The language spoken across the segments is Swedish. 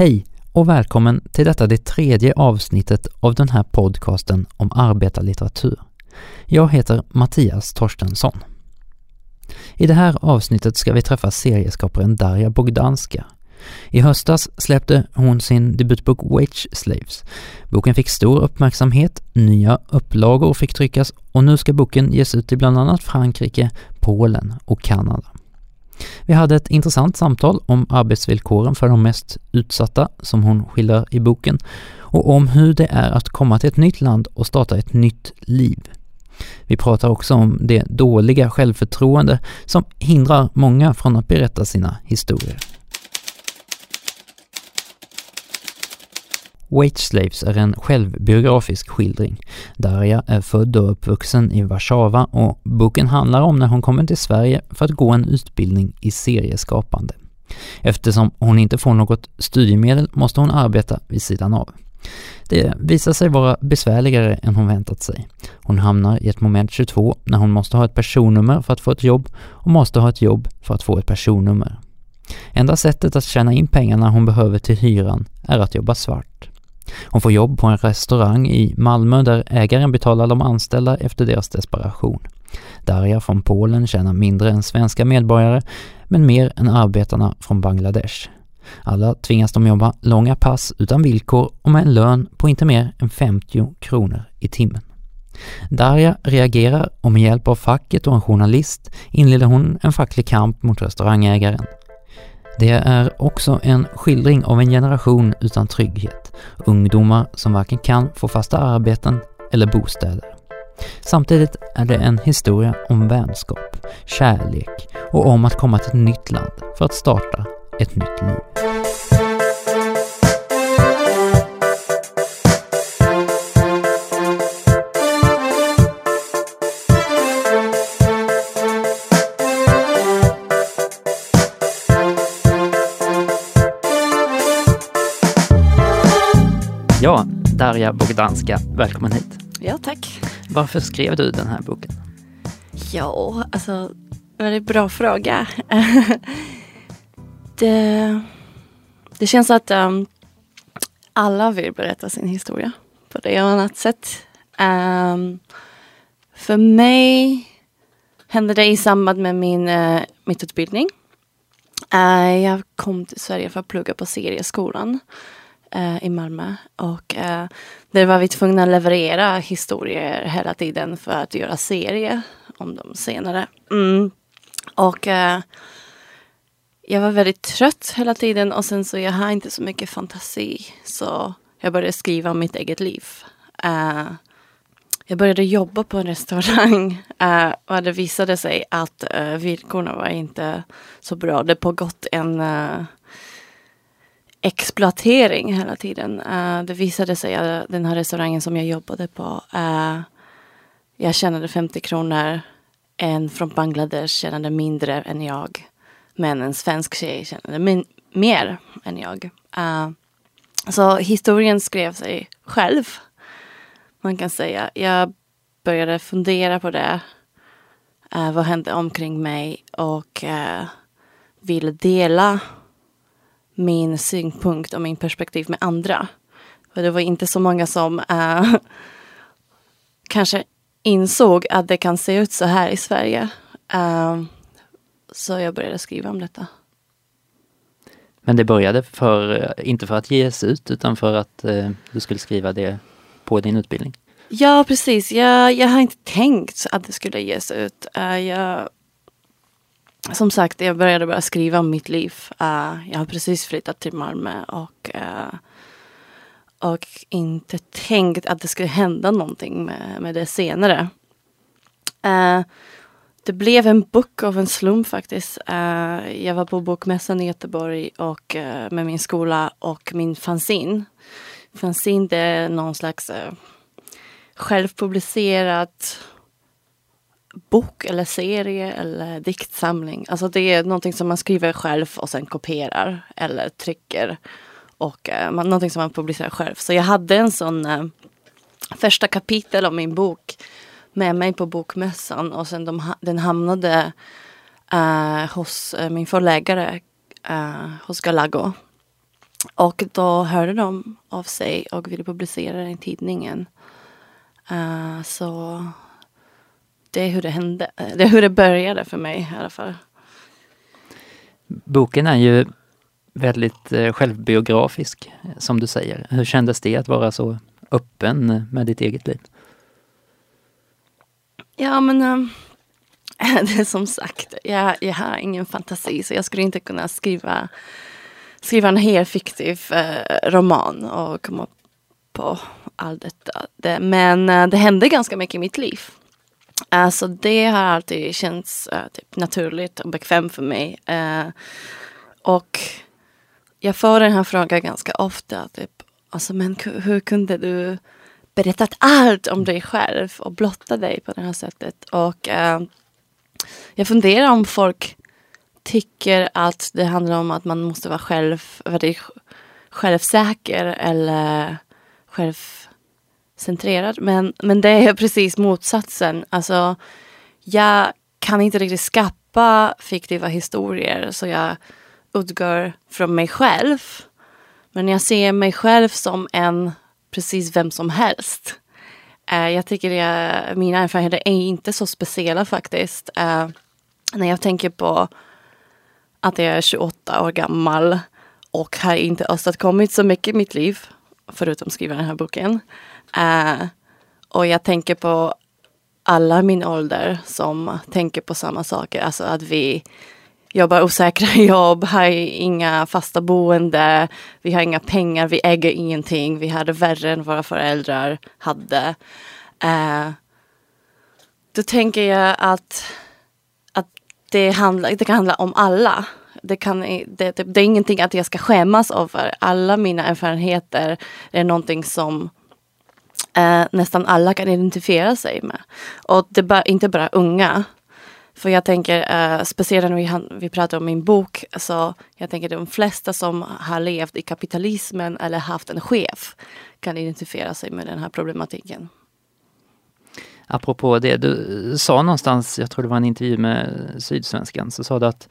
Hej och välkommen till detta det tredje avsnittet av den här podcasten om arbetarlitteratur. Jag heter Mattias Torstensson. I det här avsnittet ska vi träffa serieskaparen Darja Bogdanska. I höstas släppte hon sin debutbok Wage Slaves. Boken fick stor uppmärksamhet, nya upplagor fick tryckas och nu ska boken ges ut i bland annat Frankrike, Polen och Kanada. Vi hade ett intressant samtal om arbetsvillkoren för de mest utsatta som hon skildrar i boken och om hur det är att komma till ett nytt land och starta ett nytt liv. Vi pratar också om det dåliga självförtroende som hindrar många från att berätta sina historier. Wage Slaves är en självbiografisk skildring. Darja är född och uppvuxen i Warszawa och boken handlar om när hon kommer till Sverige för att gå en utbildning i serieskapande. Eftersom hon inte får något studiemedel måste hon arbeta vid sidan av. Det visar sig vara besvärligare än hon väntat sig. Hon hamnar i ett moment 22 när hon måste ha ett personnummer för att få ett jobb och måste ha ett jobb för att få ett personnummer. Enda sättet att tjäna in pengarna hon behöver till hyran är att jobba svart. Hon får jobb på en restaurang i Malmö där ägaren betalar de anställda efter deras desperation. Darja från Polen tjänar mindre än svenska medborgare, men mer än arbetarna från Bangladesh. Alla tvingas de jobba långa pass utan villkor och med en lön på inte mer än 50 kronor i timmen. Darja reagerar och med hjälp av facket och en journalist inleder hon en facklig kamp mot restaurangägaren. Det är också en skildring av en generation utan trygghet, ungdomar som varken kan få fasta arbeten eller bostäder. Samtidigt är det en historia om vänskap, kärlek och om att komma till ett nytt land för att starta ett nytt liv. Ja, Darja Bogdanska, välkommen hit. Ja, tack. Varför skrev du den här boken? Ja, alltså, väldigt bra fråga. det, det känns att um, alla vill berätta sin historia på det eller annat sätt. Um, för mig hände det i samband med min uh, mittutbildning. Uh, jag kom till Sverige för att plugga på serieskolan eh, i Malmö. Och eh, där var vi tvungna att leverera historier hela tiden för att göra serie om dem senare. Mm. Och eh, jag var väldigt trött hela tiden och sen så jag har inte så mycket fantasi. Så jag började skriva om mitt eget liv. Uh, jag började jobba på en restaurang uh, och det visade sig att eh, uh, villkoren var inte så bra. Det pågått en uh, exploatering hela tiden. Uh, det visade sig att den här restaurangen som jag jobbade på, uh, jag tjänade 50 kronor. En från Bangladesh tjänade mindre än jag. Men en svensk tjej tjänade min- mer än jag. Uh, så historien skrev sig själv. Man kan säga. Jag började fundera på det. vad hände omkring mig och ville dela min synpunkt och min perspektiv med andra. För det var inte så många som uh, kanske insåg att det kan se ut så här i Sverige. Uh, så jag började skriva om detta. Men det började för, inte för att ges ut utan för att eh, du skulle skriva det på din utbildning? Ja precis, jag, jag har inte tänkt att det skulle ges ut. Uh, jag som sagt, jag började bara skriva om mitt liv. Uh, jag har precis flyttat till Malmö och, uh, och inte tänkt att det skulle hända någonting med, med det senare. Uh, det blev en bok av en slump faktiskt. jag var på bokmässan i Göteborg och, med min skola och min fanzine. Fanzine det är någon slags självpublicerat bok eller serie eller diktsamling. Alltså det är någonting som man skriver själv och sen kopierar eller trycker. Och eh, man, någonting som man publicerar själv. Så jag hade en sån eh, första kapitel av min bok med mig på bokmässan och sen de, den hamnade eh, hos eh, min förläggare eh, hos Galago. Och då hörde de av sig och ville publicera den i tidningen. Eh, så det är hur det hände. Det är hur det började för mig i alla fall. Boken är ju väldigt eh, självbiografisk, som du säger. Hur kändes det att vara så öppen med ditt eget liv? Ja, men um, det är som sagt, jag, jag har ingen fantasi så jag skulle inte kunna skriva, skriva en helt fiktiv uh, roman och komma på allt detta. Det, men det hände ganska mycket i mitt liv. Alltså det har alltid känts uh, typ naturligt och bekvämt för mig. Eh, och jag får den här frågan ganska ofta. Typ, alltså, men hur kunde du berättat allt om dig själv och blotta dig på det här sättet? Och uh, jag funderar om folk tycker att det handlar om att man måste vara själv, väldigt självsäker eller centrerad, Men, men det är precis motsatsen. Alltså, jag kan inte riktigt skapa fiktiva historier så jag utgår från mig själv. Men jag ser mig själv som en precis vem som helst. Uh, jag tycker jag, mina erfarenheter är inte så speciella faktiskt. Uh, när jag tänker på att jag är 28 år gammal och har inte åstadkommit så mycket i mitt liv, förutom att skriva den här boken. Uh, och jag tänker på alla min ålder som tänker på samma saker, alltså att vi jobbar osäkra jobb, har inga fasta boende, vi har inga pengar, vi äger ingenting, vi har det värre än våra föräldrar hade. Uh, då tänker jag att, att det, handla, det kan handla om alla. Det, kan, det, det, det är ingenting att jag ska skämmas över. Alla mina erfarenheter är någonting som eh, nästan alla kan identifiera sig med. Och det är inte bara unga för jag tänker, eh, speciellt när vi, vi pratar om min bok, så jag tänker de flesta som har levt i kapitalismen eller haft en chef kan identifiera sig med den här problematiken. Apropå det, du sa någonstans, jag tror det var en intervju med Sydsvenskan, så sa du att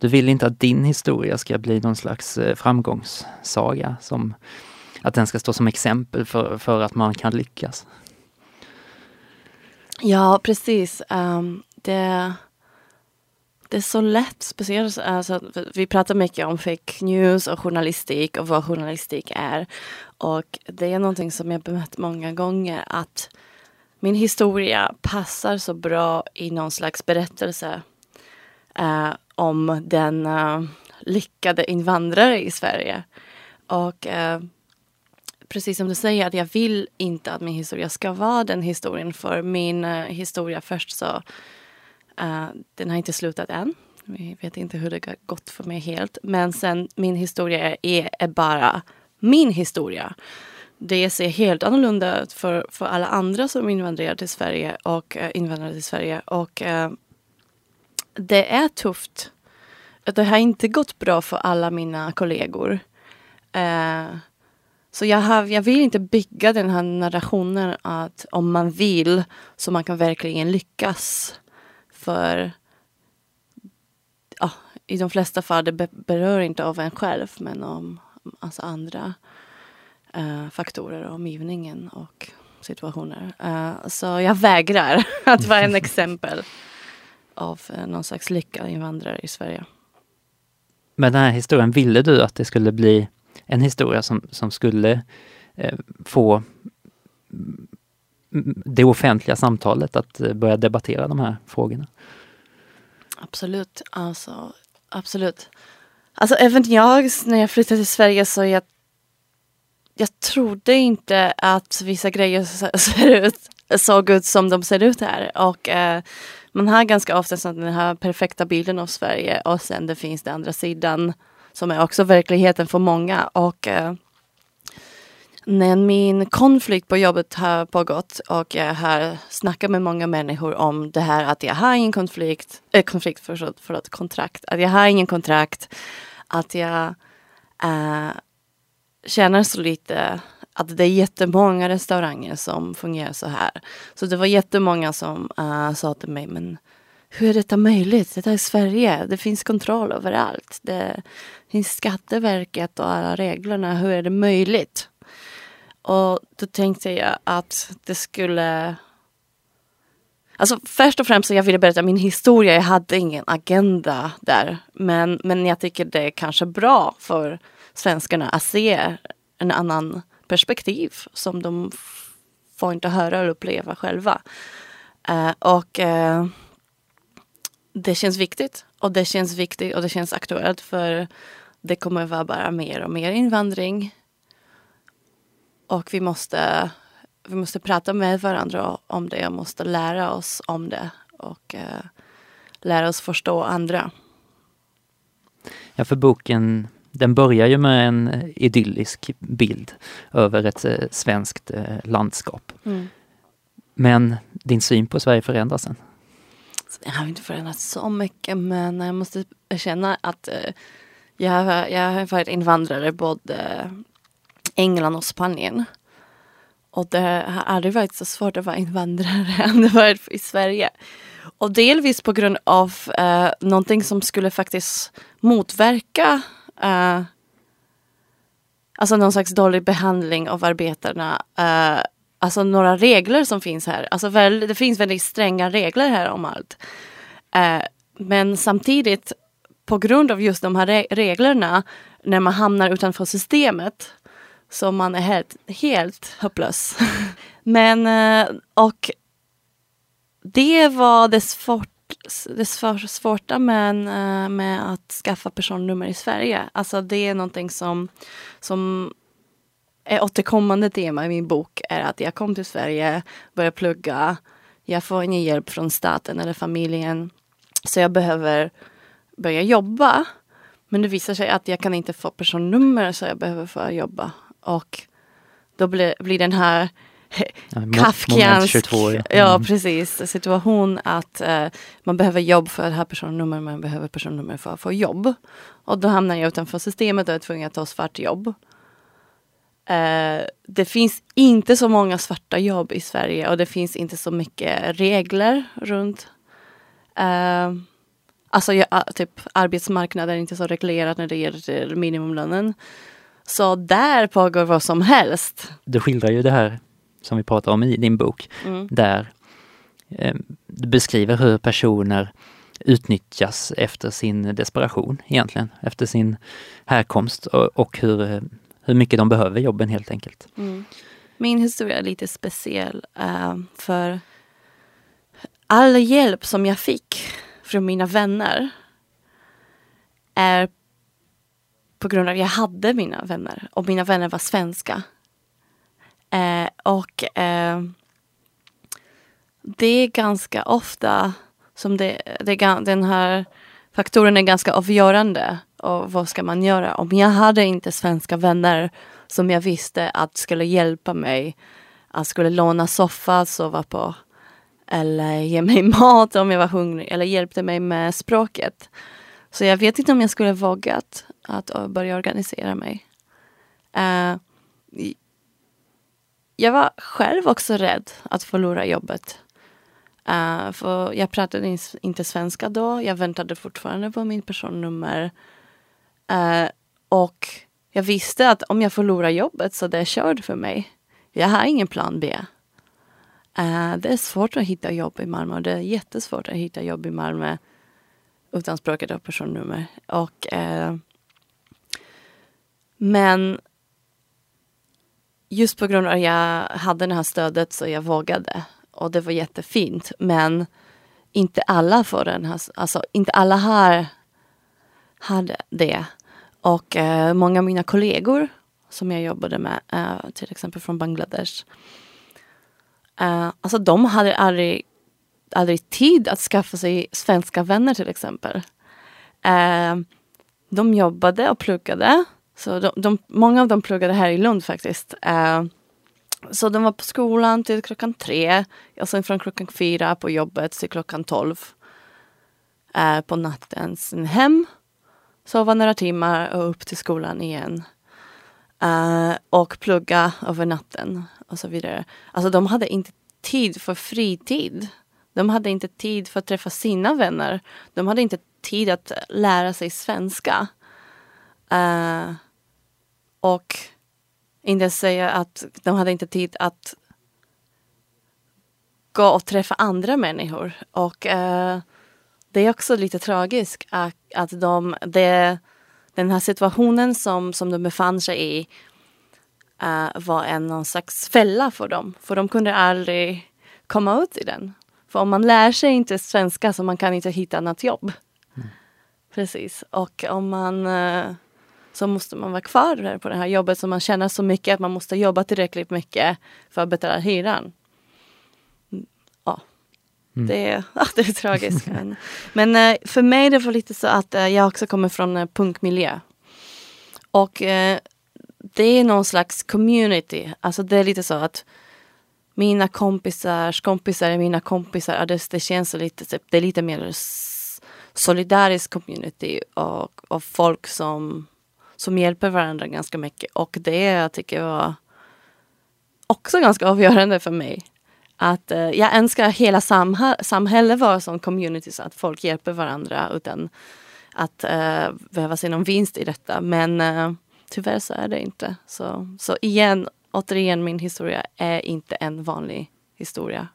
du vill inte att din historia ska bli någon slags eh, framgångssaga, som, att den ska stå som exempel för, för att man kan lyckas. Ja, precis. Um, det, det är så lätt, speciellt alltså, vi pratar mycket om fake news och journalistik och vad journalistik är. Och det är någonting som jag bemött många gånger att min historia passar så bra i någon slags berättelse Uh, om den uh, lyckade invandrare i Sverige. Och uh, precis som du säger, att jag vill inte att min historia ska vara den historien. För min uh, historia först så, uh, den har inte slutat än. Vi vet inte hur det har gått för mig helt. Men sen min historia är, är bara min historia. Det ser helt annorlunda ut för, för alla andra som invandrar till Sverige och uh, invandrar till Sverige. Och uh, det är tufft. Det har inte gått bra för alla mina kollegor. Uh, så jag, har, jag vill inte bygga den här narrationen att om man vill så man kan verkligen lyckas. För ja, i de flesta fall det berör inte av en själv men om alltså andra uh, faktorer, omgivningen och situationer. Uh, så jag vägrar att vara en exempel av uh, någon slags lyckad invandrare i Sverige. Med den här historien, ville du att det skulle bli en historia som, som skulle eh, få det offentliga samtalet att eh, börja debattera de här frågorna. Absolut, alltså absolut. Alltså även jag, när jag flyttade till Sverige så jag jag trodde inte att vissa grejer ser ut, såg ut som de ser ut här. Och eh, man har ganska ofta den här perfekta bilden av Sverige och sen det finns den andra sidan som är också verkligheten för många. Och eh, när min konflikt på jobbet har pågått och jag har snackat med många människor om det här att jag har ingen konflikt, äh, konflikt förlåt, förlåt, kontrakt, att jag har ingen kontrakt, att jag eh, äh, känner så lite att det är jättemånga restauranger som fungerar så här. Så det var jättemånga som uh, sa till mig, men hur är detta möjligt? Detta är Sverige. Det finns kontroll överallt. Det finns Skatteverket och alla reglerna. Hur är det möjligt? Och då tänkte jag att det skulle... Alltså först och främst så jag ville berätta min historia. Jag hade ingen agenda där. Men, men jag tycker det är kanske bra för svenskarna att se en annan perspektiv som de får inte höra eller uppleva själva. Uh, och uh, det känns viktigt. Och det känns viktigt och det känns aktuellt för det kommer vara bara mer och mer invandring. Och vi måste, vi måste prata med varandra om det och måste lära oss om det och uh, lära oss förstå andra. Ja, för boken den börjar ju med en idyllisk bild över ett eh, svenskt eh, landskap. Mm. Men din syn på Sverige förändras sen? Jag har inte förändrats så mycket men jag måste erkänna att eh, jag, har, jag har varit invandrare både England och Spanien. Och det har aldrig varit så svårt att vara invandrare än det varit i Sverige. Och delvis på grund av eh, någonting som skulle faktiskt motverka uh, alltså någon slags dålig behandling av arbetarna. Uh, alltså några regler som finns här. Alltså väl, det finns väldigt stränga regler här om allt. Uh, men samtidigt på grund av just de här re reglerna när man hamnar utanför systemet så man är helt, helt hopplös. men och det var det svårt det svåra med, eh, med att skaffa personnummer i Sverige. Alltså det är någonting som, som är återkommande tema i min bok är att jag kom till Sverige, började plugga, jag får ingen hjälp från staten eller familjen. Så jag behöver börja jobba. Men det visar sig att jag kan inte få personnummer så jag behöver få jobba. Och då blir, blir den här Kafkiansk ja. ja. Mm. precis, situation att eh, man behöver jobb för att ha personnummer, man behöver personnummer för att få jobb. Och då hamnar jag utanför systemet och är tvungen att ta svart jobb. Eh, det finns inte så många svarta jobb i Sverige och det finns inte så mycket regler runt eh, Alltså ja, typ arbetsmarknaden är inte så reglerad när det gäller minimumlönen. Så där pågår vad som helst. Du skildrar ju det här som vi pratar om i din bok, mm. där eh, du beskriver hur personer utnyttjas efter sin desperation egentligen, efter sin härkomst och, och hur, eh, hur mycket de behöver jobben helt enkelt. Mm. Min historia är lite speciell uh, för all hjälp som jag fick från mina vänner är på grund av att jag hade mina vänner och mina vänner var svenska. Eh, och eh, det är ganska ofta som det, det, den här faktoren är ganska avgörande. Och vad ska man göra? Om jag hade inte svenska vänner som jag visste att skulle hjälpa mig, att skulle låna soffa att sova på eller ge mig mat om jag var hungrig eller hjälpte mig med språket. Så jag vet inte om jag skulle vågat att börja organisera mig. Uh, jag var själv också rädd att förlora jobbet. Uh, för jag pratade inte svenska då. Jag väntade fortfarande på min personnummer. Uh, och jag visste att om jag förlorar jobbet så det är kört för mig. Jag har ingen plan B. Uh, det är svårt att hitta jobb i Malmö. Det är jättesvårt att hitta jobb i Malmö utan språket och personnummer. Och, men just på grund av att jag hade det här stödet så jag vågade. Och det var jättefint. Men inte alla får den här, alltså inte alla här hade det. Och eh, många av mina kollegor som jag jobbade med, eh, till exempel från Bangladesh. Eh, alltså de hade aldrig, aldrig tid att skaffa sig svenska vänner till exempel. Eh, de jobbade och pluggade så de, de, många av dem pluggade här i Lund faktiskt. Uh, så de var på skolan till klockan tre och sen från klockan fyra på jobbet till klockan tolv uh, på natten. Sen hem, sova några timmar och upp till skolan igen. Uh, och plugga över natten och så vidare. Alltså de hade inte tid för fritid. De hade inte tid för att träffa sina vänner. De hade inte tid att lära sig svenska. Uh, och inte säga att de hade inte tid att gå och träffa andra människor. Och uh, det är också lite tragiskt att, att de, det, den här situationen som, som de befann sig i uh, var en någon slags fälla för dem. För de kunde aldrig komma ut i den. För om man lär sig inte svenska så man kan inte hitta något jobb. Mm. Precis. Och om man uh, så måste man vara kvar på det här jobbet som man känner så mycket att man måste jobba tillräckligt mycket för att betala hyran. Ja, mm. det, ja det är tragiskt. men, men uh, för mig det var lite så att uh, jag också kommer från uh, punkmiljö. Och det är någon slags community. Alltså det är lite så att mina kompisars kompisar är mina kompisar. Det, det känns lite, typ, det är lite mer solidarisk community och, och folk som, som hjälper varandra ganska mycket. Och det jag tycker var också ganska avgörande för mig. Att eh, jag önskar hela samhä samhället var som community så att folk hjälper varandra utan att eh, behöva se någon vinst i detta. Men eh, tyvärr så är det inte. Så, så igen, återigen, min historia är inte en vanlig historia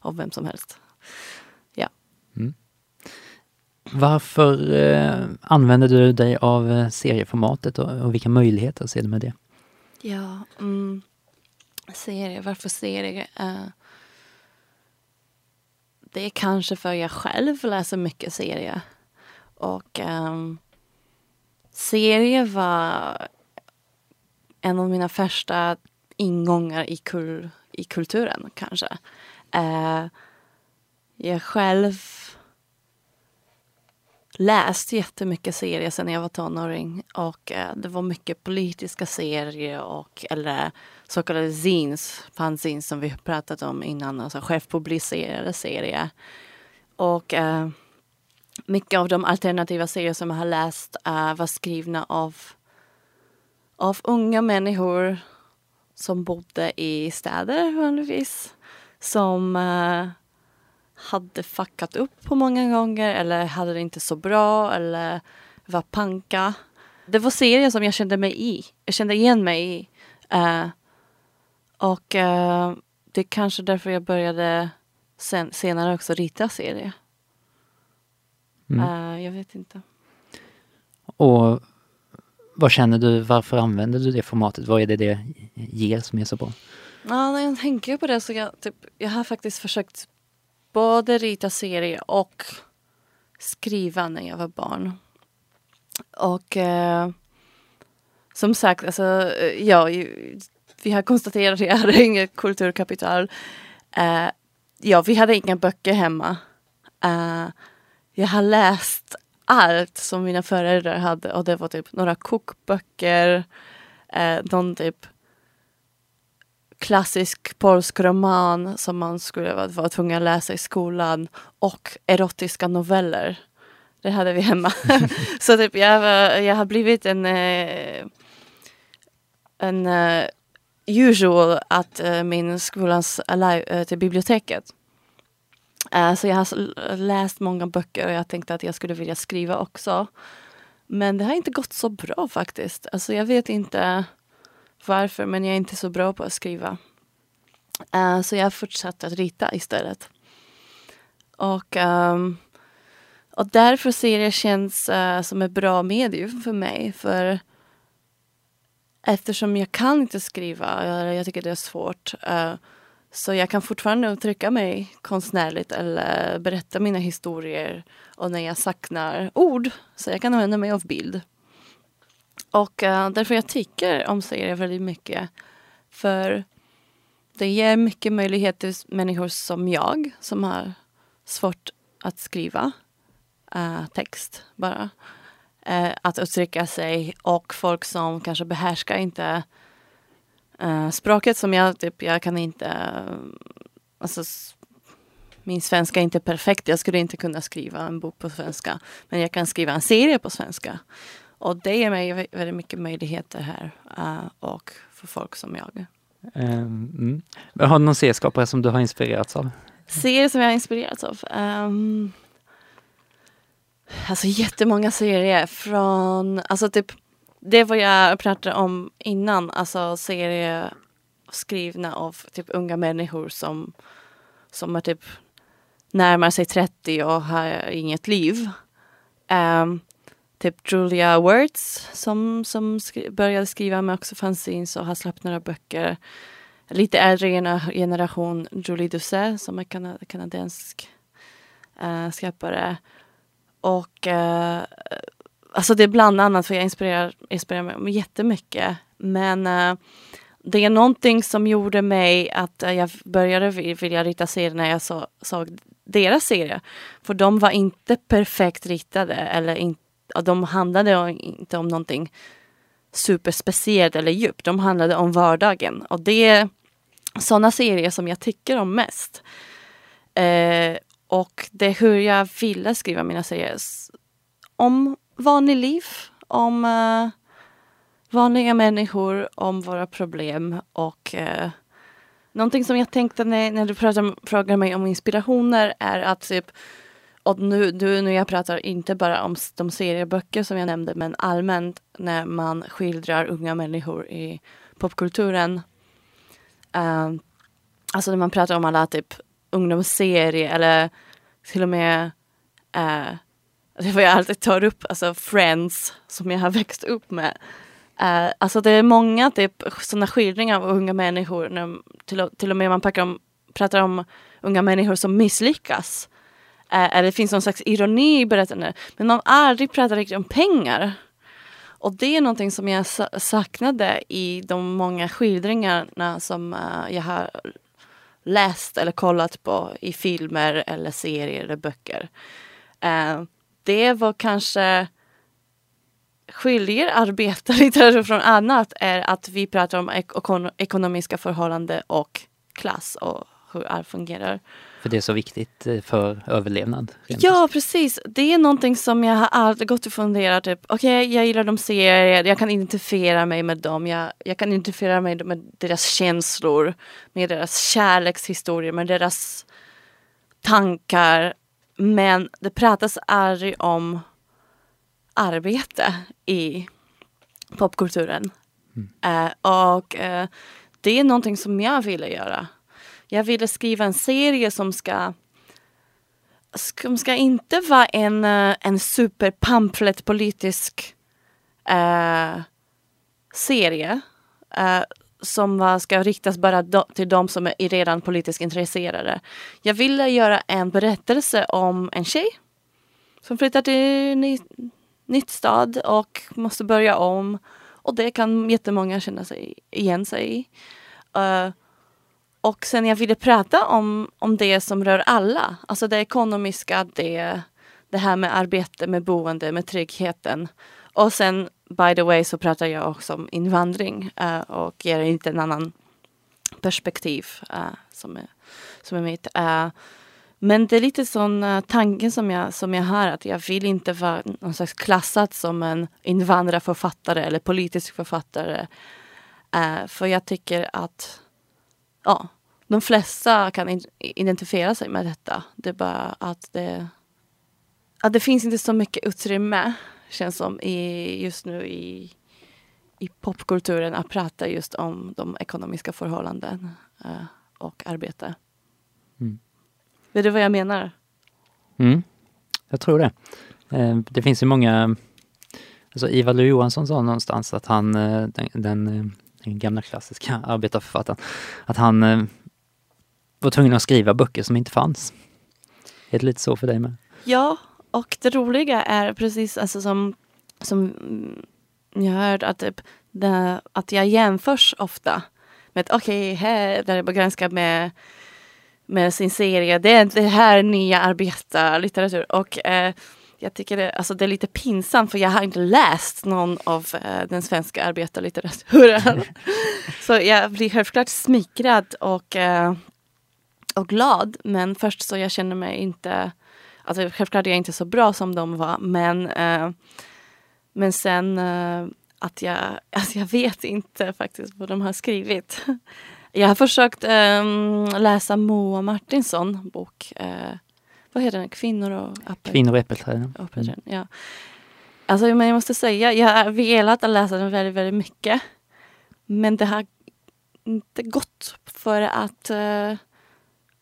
av vem som helst. Varför eh, använder du dig av eh, serieformatet och, och, vilka möjligheter ser du med det? Ja, mm, serie, varför serie? Uh, det är kanske för jag själv läser mycket serier. Och um, serie var en av mina första ingångar i, kul, i kulturen kanske. Uh, jag själv läst jättemycket serier sen jag var tonåring och eh, det var mycket politiska serier och eller så kallade zines, fanzines som vi pratat om innan, alltså självpublicerade serier. Och eh, mycket av de alternativa serier som jag har läst eh, var skrivna av, av unga människor som bodde i städer vanligtvis. Som uh, hade fuckat upp på många gånger eller hade det inte så bra eller var panka. Det var serier som jag kände mig i. Jag kände igen mig i. Uh, och uh, det är kanske därför jag började sen, senare också rita serier. Mm. Uh, jag vet inte. Och vad känner du, varför använder du det formatet? Vad är det det ger som är så bra? Ja, när jag tänker på det så jag, typ, jag har faktiskt försökt både rita serier och skriva när jag var barn. Och eh, som sagt, alltså, eh, ja, vi har konstaterat att jag hade inget kulturkapital. Eh, ja, vi hade inga böcker hemma. Eh, jag har läst allt som mina föräldrar hade och det var typ några kokböcker, eh, någon typ klassisk polsk roman som man skulle vara, tvungen att läsa i skolan och erotiska noveller. Det hade vi hemma. så typ jag, jag har blivit en, eh, en uh, usual att uh, min skolans uh, till biblioteket. Så jag har läst många böcker och jag tänkte att jag skulle vilja skriva också. Men det har inte gått så bra faktiskt. Alltså jag vet inte varför men jag är inte så bra på att skriva. Uh, så jag har fortsatt att rita istället. Och, um, och därför ser jag känns uh, som ett bra medium för mig. För eftersom jag kan inte skriva, jag, jag tycker det är svårt. Uh, så jag kan fortfarande uttrycka mig konstnärligt eller berätta mina historier och när jag saknar ord så jag kan använda mig av bild. Och uh, därför jag tycker om serier väldigt mycket. För det ger mycket möjlighet till människor som jag som har svårt att skriva uh, text bara. Uh, att uttrycka sig och folk som kanske behärskar inte Uh, språket som jag, typ, jag kan inte... Uh, alltså, min svenska är inte perfekt. Jag skulle inte kunna skriva en bok på svenska. Men jag kan skriva en serie på svenska. Och det ger mig väldigt mycket möjligheter här. Uh, och för folk som jag. Um, mm. Har du någon serieskapare som du har inspirerats av? serier som jag har inspirerats av. Um, alltså jättemånga serier från, alltså typ det var jag pratade om innan, alltså serier skrivna av typ unga människor som, som är typ närmar sig 30 och har inget liv. Um, typ Julia Words som, som skri började skriva med också fanzines och har släppt några böcker. Lite äldre generation Julie Doucet som är kana kanadensk eh, äh, skapare. Och äh, alltså det är bland annat för jag inspirerar, inspirerar mig jättemycket. Men äh, det är någonting som gjorde mig att jag började vilja rita serier när jag så, såg deras serie. För de var inte perfekt ritade eller inte, de handlade inte om någonting superspeciellt eller djupt. De handlade om vardagen och det är sådana serier som jag tycker om mest. Eh, och det är hur jag ville skriva mina serier. Om vanligt liv, om eh, vanliga människor, om våra problem och eh, Någonting som jag tänkte när, när du pratar, frågar mig om inspirationer är att typ och nu, nu, nu jag pratar inte bara om de serieböcker som jag nämnde men allmänt när man skildrar unga människor i popkulturen. Uh, alltså när man pratar om alla typ ungdomsserier eller till och med uh, det var jag alltid tar upp, alltså Friends som jag har växt upp med. Uh, alltså det är många typ sådana skildringar av unga människor, när, till, till och med man pratar om, pratar om unga människor som misslyckas. Eller det finns någon slags ironi i berättandet. Men man aldrig pratar riktigt om pengar. Och det är någonting som jag saknade i de många skildringarna som jag har läst eller kollat på i filmer eller serier eller böcker. Det var kanske skiljer arbetarlitteratur från annat är att vi pratar om ek ekonomiska förhållanden och klass och hur allt fungerar. För det är så viktigt eh, för överlevnad? Ja, precis. Det är någonting som jag har alltid gått och funderat. Typ, Okej, okay, jag gillar de serier, jag kan identifiera mig med dem. Jag, jag kan identifiera mig med deras känslor, med deras kärlekshistorier, med deras tankar. Men det pratas aldrig om arbete i popkulturen. Mm. Uh, och uh, det är någonting som jag ville göra. Jag ville skriva en serie som ska som ska inte vara en, eh, en superpamflet politisk eh, serie eh, som var, ska riktas bara do, till de som är redan politiskt intresserade. Jag ville göra en berättelse om en tjej som flyttar till nytt stad och måste börja om. Och det kan jättemånga känna sig igen sig i. Uh, och sen jag ville prata om, om det som rör alla. Alltså det ekonomiska, det, det här med arbete, med boende, med tryggheten. Och sen by the way så pratar jag också om invandring uh, och ger inte en annan perspektiv uh, som, är, som är mitt. Uh, men det är lite sån uh, tanke som jag, som jag har att jag vill inte vara någon slags klassad som en invandrarförfattare eller politisk författare. Uh, för jag tycker att ja, de flesta kan identifiera sig med detta. Det är bara att det, att det finns inte så mycket utrymme, känns som, i, just nu i, i popkulturen att prata just om de ekonomiska förhållanden uh, och arbete. Mm. Vet du vad jag menar? Mm, jag tror det. Eh, det finns ju många, alltså Ivar Lo Johansson sa någonstans att han, eh, den, den, den gamla klassiska arbetarförfattaren, att han var tvungen att skriva böcker som inte fanns. Är det lite så för dig med? Ja, och det roliga är precis alltså som, som jag hört att, typ, det, att jag jämförs ofta med okej, okay, här där jag ganska med med sin serie. Det är det här nya arbetarlitteratur. Och eh, jag tycker det, alltså det är lite pinsamt för jag har inte läst någon av eh, den svenska arbetarlitteraturen. så jag blir självklart smickrad och, eh, och glad. Men först så jag känner mig inte, alltså självklart är jag inte så bra som de var. Men, eh, men sen eh, att jag, alltså jag vet inte faktiskt vad de har skrivit. Jag har försökt um, läsa Moa Martinsson bok. Uh, vad heter den? Kvinnor och äppelträd. Kvinnor och äppelträd. Mm. Ja. Alltså, men jag måste säga, jag har velat läsa den väldigt, väldigt mycket. Men det har inte gått för att uh,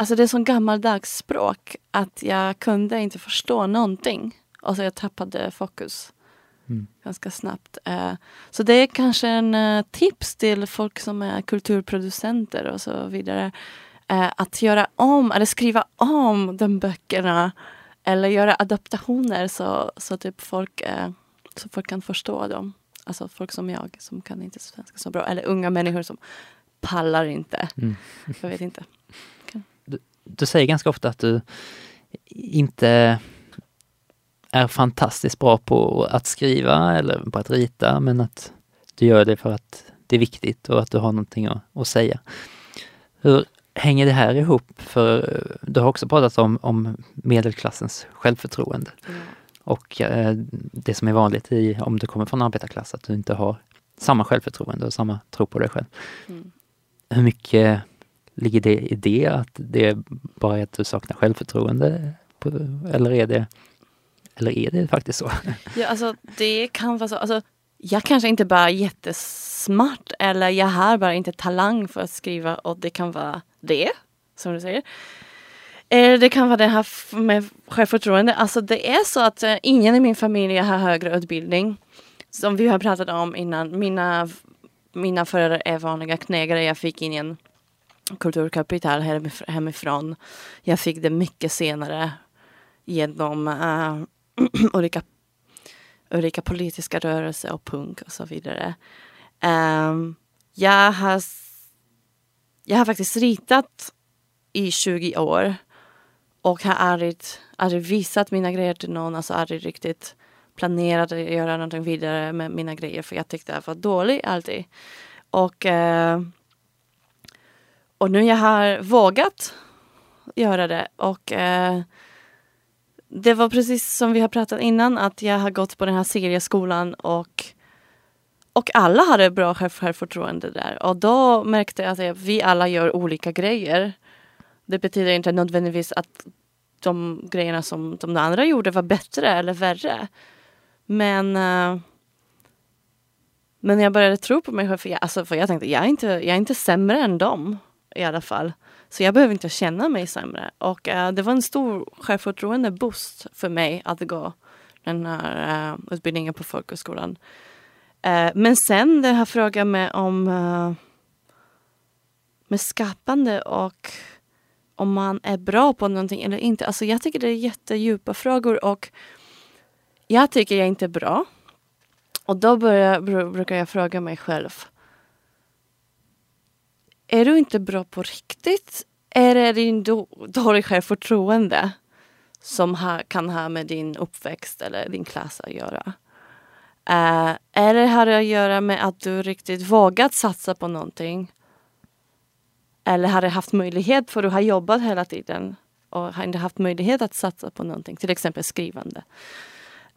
Alltså det är så gammaldags språk att jag kunde inte förstå någonting. Alltså jag tappade fokus mm. ganska snabbt. Uh, så det är kanske en uh, tips till folk som är kulturproducenter och så vidare. Uh, att göra om eller skriva om de böckerna. Eller göra adaptationer så, så typ folk, så folk kan förstå dem. Alltså folk som jag som kan inte svenska så bra. Eller unga människor som pallar inte. Mm. Jag vet inte. Du, säger ganska ofta att du inte är fantastiskt bra på att skriva eller på att rita, men att du gör det för att det är viktigt och att du har någonting att, att säga. Hur hänger det här ihop? För du har också pratat om, om medelklassens självförtroende. Mm. Och eh, det som är vanligt i, om du kommer från arbetarklass, att du inte har samma självförtroende och samma tro på dig själv. Mm. Hur mycket ligger det i det? Att det bara är att du saknar självförtroende? Eller är det eller är det faktiskt så? Ja, alltså det kan vara så. Alltså, jag kanske inte bara är jättesmart eller jag har bara inte talang för att skriva och det kan vara det, som du säger. Eller det kan vara det här med självförtroende. Alltså det är så att eh, ingen i min familj har högre utbildning. Som vi har pratat om innan. Mina, mina föräldrar är vanliga knegare. Jag fick ingen kulturkapital hemifrån. Jag fick det mycket senare genom uh, olika, olika politiska rörelser och punk och så vidare. Um, jag, har, jag har faktiskt ritat i 20 år och har aldrig, aldrig visat mina grejer till någon, alltså aldrig riktigt planerat att göra någonting vidare med mina grejer för jag tyckte det var dåligt alltid. Och, uh, och nu jag har vågat göra det och eh, det var precis som vi har pratat innan att jag har gått på den här serieskolan och och alla hade bra självförtroende där. Och då märkte jag att vi alla gör olika grejer. Det betyder inte nödvändigtvis att de grejerna som de andra gjorde var bättre eller värre. Men eh, men jag började tro på mig själv, för jag, alltså, för jag tänkte jag är, inte, jag är inte sämre än dem i alla fall. Så jag behöver inte känna mig sämre. Och uh, det var en stor självförtroende boost för mig att gå den här uh, utbildningen på folkhögskolan. Uh, men sen den här frågan med om med skapande och om man är bra på någonting eller inte. Alltså jag tycker det är jättedjupa frågor och jag tycker jag inte är bra. Och då börjar, brukar jag fråga mig själv är du inte bra på riktigt? Eller Är det din dålig självförtroende som ha, kan ha med din uppväxt eller din klass att göra? Uh, eller har det att göra med att du riktigt vågat satsa på någonting? Eller har du haft möjlighet, för du har jobbat hela tiden och har inte haft möjlighet att satsa på någonting, till exempel skrivande.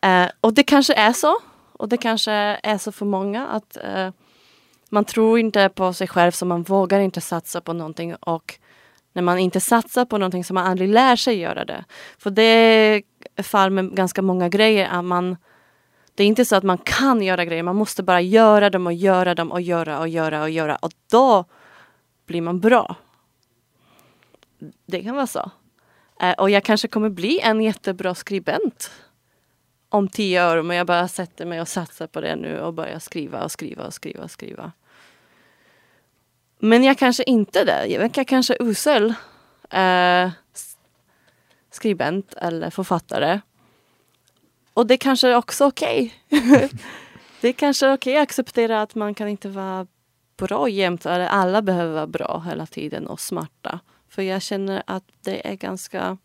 Uh, och det kanske är så. Och det kanske är så för många att uh, man tror inte på sig själv så man vågar inte satsa på någonting och när man inte satsar på någonting så man aldrig lär sig göra det. För det är fall med ganska många grejer att man det är inte så att man kan göra grejer, man måste bara göra dem och göra dem och göra och göra och göra och då blir man bra. Det kan vara så. Eh, och jag kanske kommer bli en jättebra skribent om tio år. Men jag bara sätter mig och satsar på det nu och börjar skriva och skriva och skriva och skriva. Men jag kanske inte det. Jag verkar kanske usel eh, skribent eller författare. Och det kanske är också okej. Okay. det är kanske är okej okay att acceptera att man kan inte vara bra jämt. Eller alla behöver vara bra hela tiden och smarta. För jag känner att det är ganska...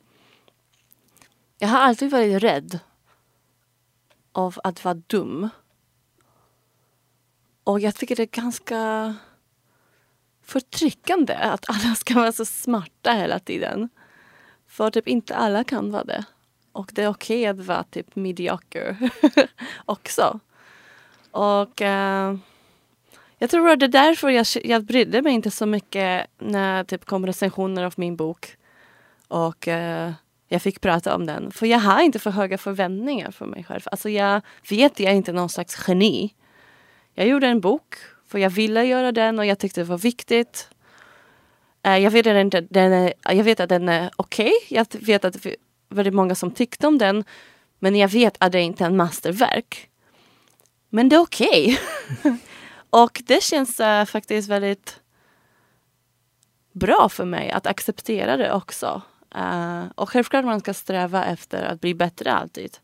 Jag har alltid varit rädd av att vara dum. Och jag tycker det är ganska förtryckande att alla ska vara så smarta hela tiden. För typ inte alla kan vara det. Och det är okej okay att vara typ medioker också. Och uh, Jag tror att det är därför jag, jag brydde mig inte så mycket när det typ kom recensioner av min bok. Och uh, jag fick prata om den. För jag har inte för höga förväntningar för mig själv. Alltså jag vet jag är inte någon slags geni. Jag gjorde en bok för jag ville göra den och jag tyckte det var viktigt. Eh, jag, vet att den, är, jag vet att den är okej. Okay. Jag vet att det var väldigt många som tyckte om den. Men jag vet att det inte är en masterverk. Men det är okej. Okay. och det känns uh, faktiskt väldigt bra för mig att acceptera det också. Uh, och självklart man ska sträva efter att bli bättre alltid.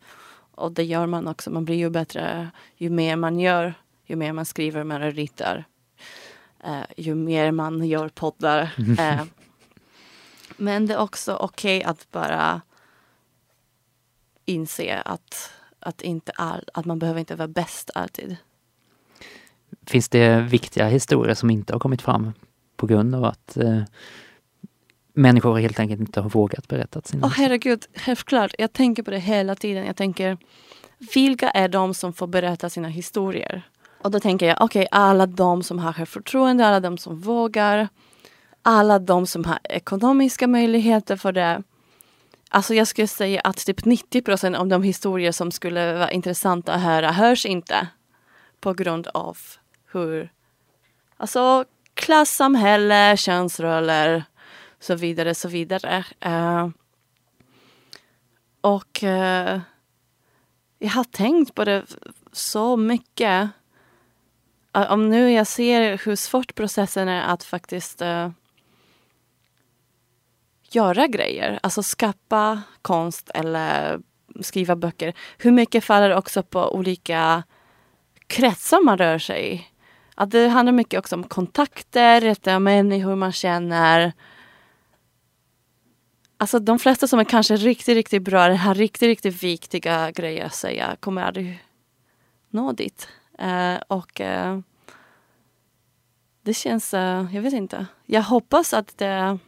Och det gör man också. Man blir ju bättre ju mer man gör. Ju mer man skriver, mer ritar. Uh, ju mer man gör poddar. Uh, men det är också okej okay att bara inse att, att, inte all, att man behöver inte vara bäst alltid. Finns det viktiga historier som inte har kommit fram på grund av att människor helt enkelt inte har vågat berätta sina oh, herregud, självklart. Jag tänker på det hela tiden. Jag tänker, vilka är de som får berätta sina historier? Och då tänker jag, okej, okay, alla de som har självförtroende, alla de som vågar, alla de som har ekonomiska möjligheter för det. Alltså jag skulle säga att typ 90 procent av de historier som skulle vara intressanta att höra hörs inte. På grund av hur, alltså klassamhälle, könsroller, så vidare, så vidare. Uh, och uh, jag har tänkt på det så mycket. Uh, om nu jag ser hur svårt processen är att faktiskt göra grejer, alltså skapa konst eller skriva böcker. Hur mycket faller också på olika kretsar man rör sig i. Att det handlar mycket också om kontakter, rätta människor man känner. Alltså de flesta som är kanske riktigt, riktigt bra, har riktigt, riktigt viktiga grejer att säga, kommer aldrig nå dit. Uh, och uh, det känns, uh, jag vet inte. Jag hoppas att det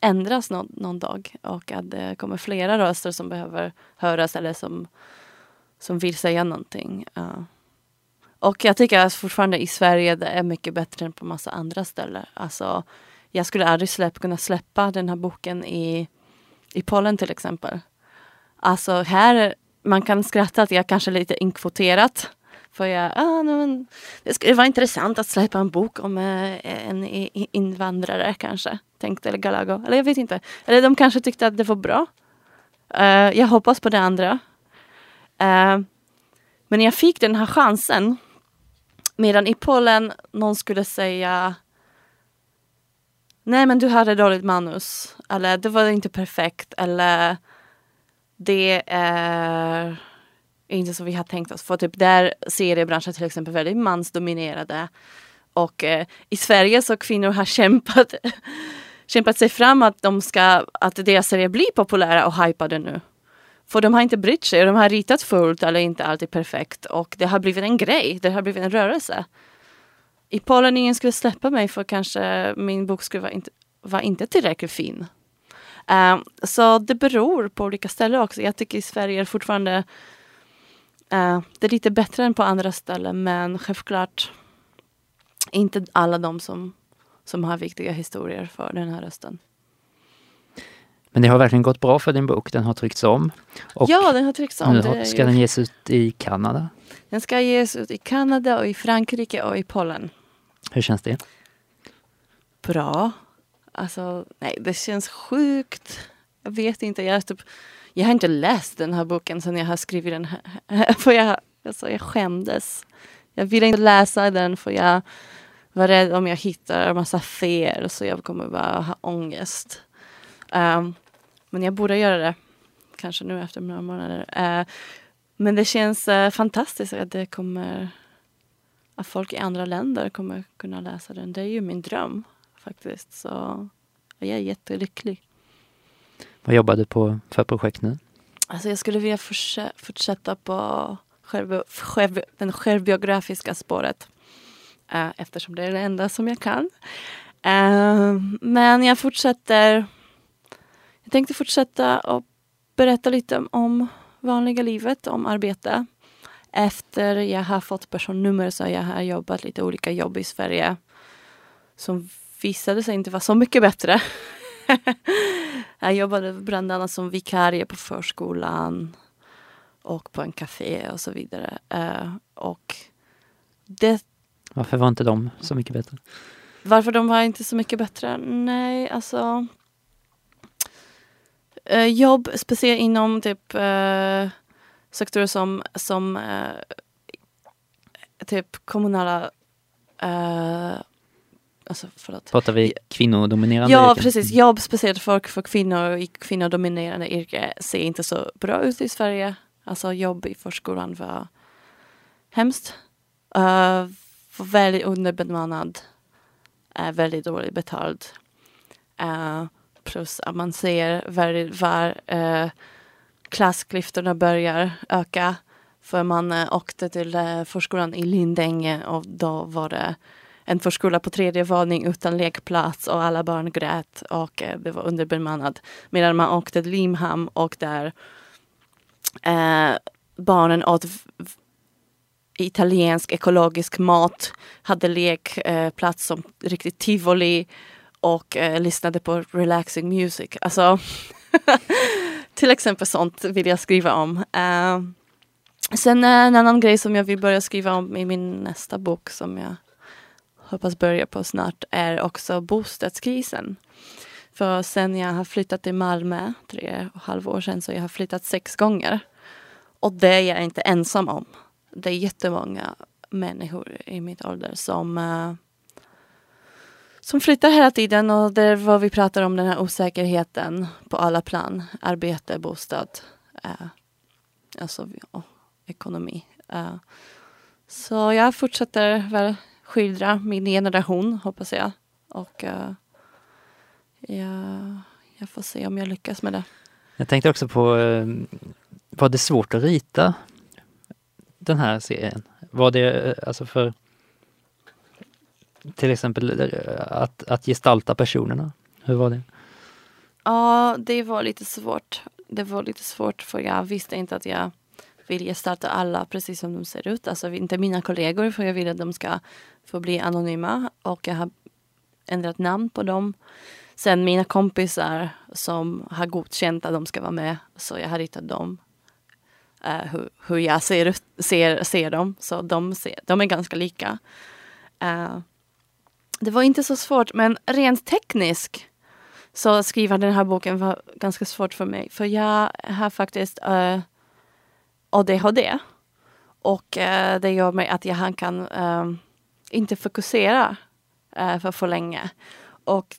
ändras någon, någon dag och att det kommer flera röster som behöver höras eller som, som vill säga någonting. Och jag tycker att fortfarande i Sverige det är mycket bättre än på massa andra ställen. Alltså, jag skulle aldrig släpp, kunna släppa den här boken i, i Polen till exempel. Alltså här, man kan skratta att jag kanske är lite inkvoterat. För jag, ah, nej, men, det skulle vara intressant att släppa en bok om eh, en invandrare kanske. Tänkte Galago. Eller jag vet inte. Eller de kanske tyckte att det var bra. Uh, jag hoppas på det andra. Uh, men jag fick den här chansen. Medan i Polen någon skulle säga Nej men du hade dåligt manus. Eller det var inte perfekt. Eller det är inte som vi har tänkt oss. För typ där seriebranschen till exempel väldigt mansdominerade. Och eh, i Sverige så kvinnor har kämpat, kämpat sig fram att, de ska, att deras serier blir populära och hypade nu. För de har inte brytt sig och de har ritat fullt eller inte alltid perfekt. Och det har blivit en grej, det har blivit en rörelse i Polen ingen skulle släppa mig för kanske min bok skulle vara inte, var inte tillräckligt fin. Uh, så det beror på olika ställen också. Jag tycker i Sverige är fortfarande uh, det är lite bättre än på andra ställen men självklart inte alla de som, som har viktiga historier för den här rösten. Men det har verkligen gått bra för din bok. Den har tryckts om. Och ja, den har tryckts om. Nu ska den ges ut i Kanada. Den ska ges ut i Kanada och i Frankrike och i Polen. Hur känns det? Bra. Alltså, nej, det känns sjukt. Jag vet inte. Jag, typ, jag har inte läst den här boken sen jag har skrivit den. Här. För jag, alltså, jag skämdes. Jag ville inte läsa den för jag var rädd om jag hittar en massa fel så jag kommer bara ha ångest. Um, men jag borde göra det. Kanske nu efter några månader. Uh, men det känns uh, fantastiskt att det kommer att folk i andra länder kommer kunna läsa den. Det är ju min dröm faktiskt. Så jag är jättelycklig. Vad jobbar du på för projekt nu? Alltså jag skulle vilja fortsätta på själv, själv, den självbiografiska spåret. Uh, eftersom det är det enda som jag kan. Uh, men jag fortsätter. Jag tänkte fortsätta och berätta lite om vanliga livet, om arbete. Efter jag har fått personnummer så jag har jobbat lite olika jobb i Sverige som visade sig inte vara så mycket bättre. jag jobbade bland annat som vikarie på förskolan och på en café och så vidare. Uh, och det... Varför var inte de så mycket bättre? Varför de var inte så mycket bättre? Nej, alltså... Uh, jobb, speciellt inom typ uh, sektorer som, som typ kommunala Alltså, förlåt. Pratar vi kvinnodominerande Ja, yrken? precis. Jobb speciellt för, för kvinnor i kvinnodominerande yrken ser inte så bra ut i Sverige. Alltså jobb i förskolan var hemskt. Uh, väldigt underbemannad. Uh, väldigt dåligt betald. Uh, plus att man ser väldigt var klassklyftorna börjar öka. För man åkte till eh, förskolan i Lindänge och då var det en förskola på tredje våning utan lekplats och alla barn grät och eh, det var underbemannat. Medan man åkte till Limhamn och där eh, barnen åt italiensk ekologisk mat, hade lekplats eh, som riktigt tivoli och eh, lyssnade på relaxing music. Alltså, till exempel sånt vill jag skriva om. Uh, sen eh, en annan grej som jag vill börja skriva om i min nästa bok som jag hoppas börja på snart är också bostadskrisen. För sen jag har flyttat till Malmö, tre och halv år sedan, så jag har flyttat sex gånger. Och det är jag inte ensam om. Det är jättemånga människor i mitt ålder som uh, som flyttar hela tiden och det är vad vi pratar om, den här osäkerheten på alla plan. Arbete, bostad, eh, alltså ja, ekonomi. Eh. så jag fortsätter väl skildra min generation, hoppas jag. Och eh, jag, jag får se om jag lyckas med det. Jag tänkte också på, eh, var det svårt att rita den här serien? Var det eh, alltså för till exempel eh, att, att gestalta personerna? Hur var det? Ja, det var lite svårt. Det var lite svårt för jag visste inte att jag vill gestalta alla precis som de ser ut. Alltså inte mina kollegor för jag vill att de ska få bli anonyma och jag har ändrat namn på dem. Sen mina kompisar som har godkänt att de ska vara med så jag har ritat dem. Eh, uh, hur, hur, jag ser, ser, ser dem. Så de, ser, de är ganska lika. Uh, det var inte så svårt men rent tekniskt så skriva den här boken var ganska svårt för mig. För jag har faktiskt eh, uh, ADHD. Och uh, det gör mig att jag kan uh, inte fokusera uh, för för länge. Och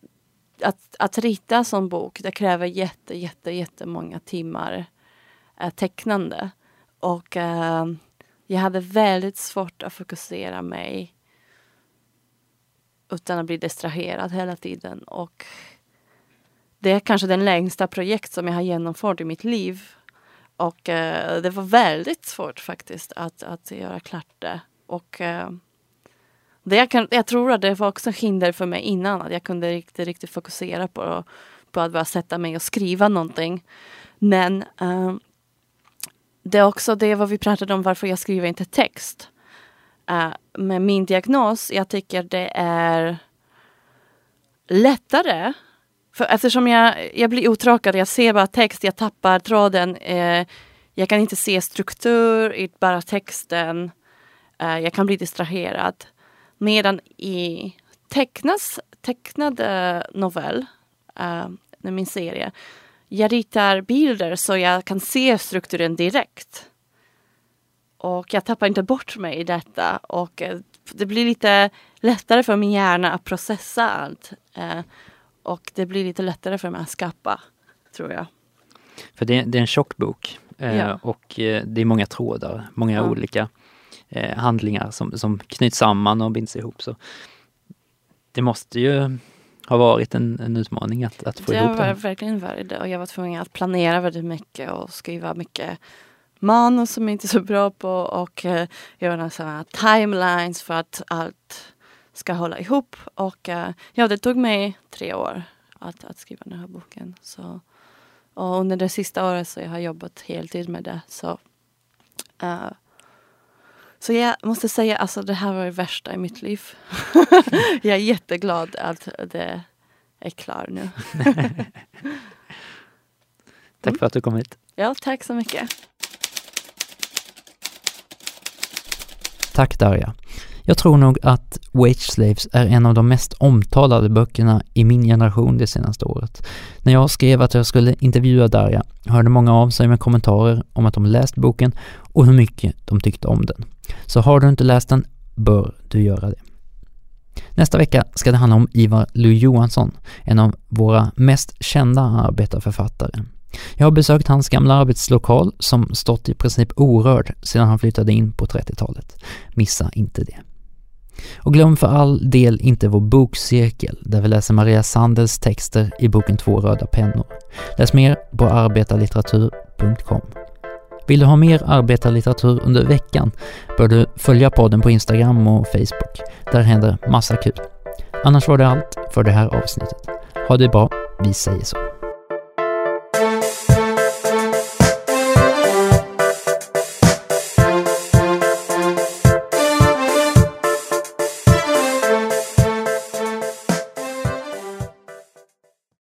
att, att rita som bok, det kräver jätte, jätte, jättemånga timmar uh, tecknande. Och jag hade väldigt svårt att fokusera mig utan att bli distraherad hela tiden. Och det är kanske den längsta projekt som jag har genomfört i mitt liv. Och eh, det var väldigt svårt faktiskt att, att göra klart det. Och eh, det jag, kan, jag tror att det var också hinder för mig innan. Att jag kunde riktigt, riktigt fokusera på, på att bara sätta mig och skriva någonting. Men eh, det är också det vad vi pratade om varför jag skriver inte text. Uh, med min diagnos, jag tycker det är lättare för eftersom jag, jag blir uttråkad, jag ser bara text, jag tappar tråden. Eh, jag kan inte se struktur i bara texten. Eh, jag kan bli distraherad. Medan i tecknas, tecknad novell, eh, min serie, jag ritar bilder så jag kan se strukturen direkt. Och jag tappar inte bort mig i detta och eh, det blir lite lättare för min hjärna att processa allt. Eh, och det blir lite lättare för mig att skapa, tror jag. För det, det är en tjock bok eh, ja. och det är många trådar, många ja. olika handlingar som, som knyts samman och binds ihop. Så det måste ju ha varit en, en utmaning att, att få det ihop det. Det har verkligen varit det och jag var tvungen att planera väldigt mycket och skriva mycket manus som jag inte är så bra på och eh, göra sådana timelines för att allt ska hålla ihop. Och uh, ja, det tog mig tre år att, att skriva den här boken. Så, och under det sista året så jag har jobbat heltid med det. Så uh, Så jag måste säga, alltså det här var det värsta i mitt liv. jag är jätteglad att det är klart nu. tack för att du kom hit. Ja, tack så mycket. Tack Darja. Jag tror nog att Wage Slaves är en av de mest omtalade böckerna i min generation det senaste året. När jag skrev att jag skulle intervjua Darja hörde många av sig med kommentarer om att de läst boken och hur mycket de tyckte om den. Så har du inte läst den bör du göra det. Nästa vecka ska det handla om Ivar Lo-Johansson, en av våra mest kända arbetarförfattare. Jag har besökt hans gamla arbetslokal som stått i princip orörd sedan han flyttade in på 30-talet. Missa inte det. Och glöm för all del inte vår bokcirkel där vi läser Maria Sandels texter i boken Två röda pennor. Läs mer på arbetarlitteratur.com. Vill du ha mer arbetarlitteratur under veckan bör du följa podden på Instagram och Facebook. Där händer massa kul. Annars var det allt för det här avsnittet. Ha det bra, vi säger så.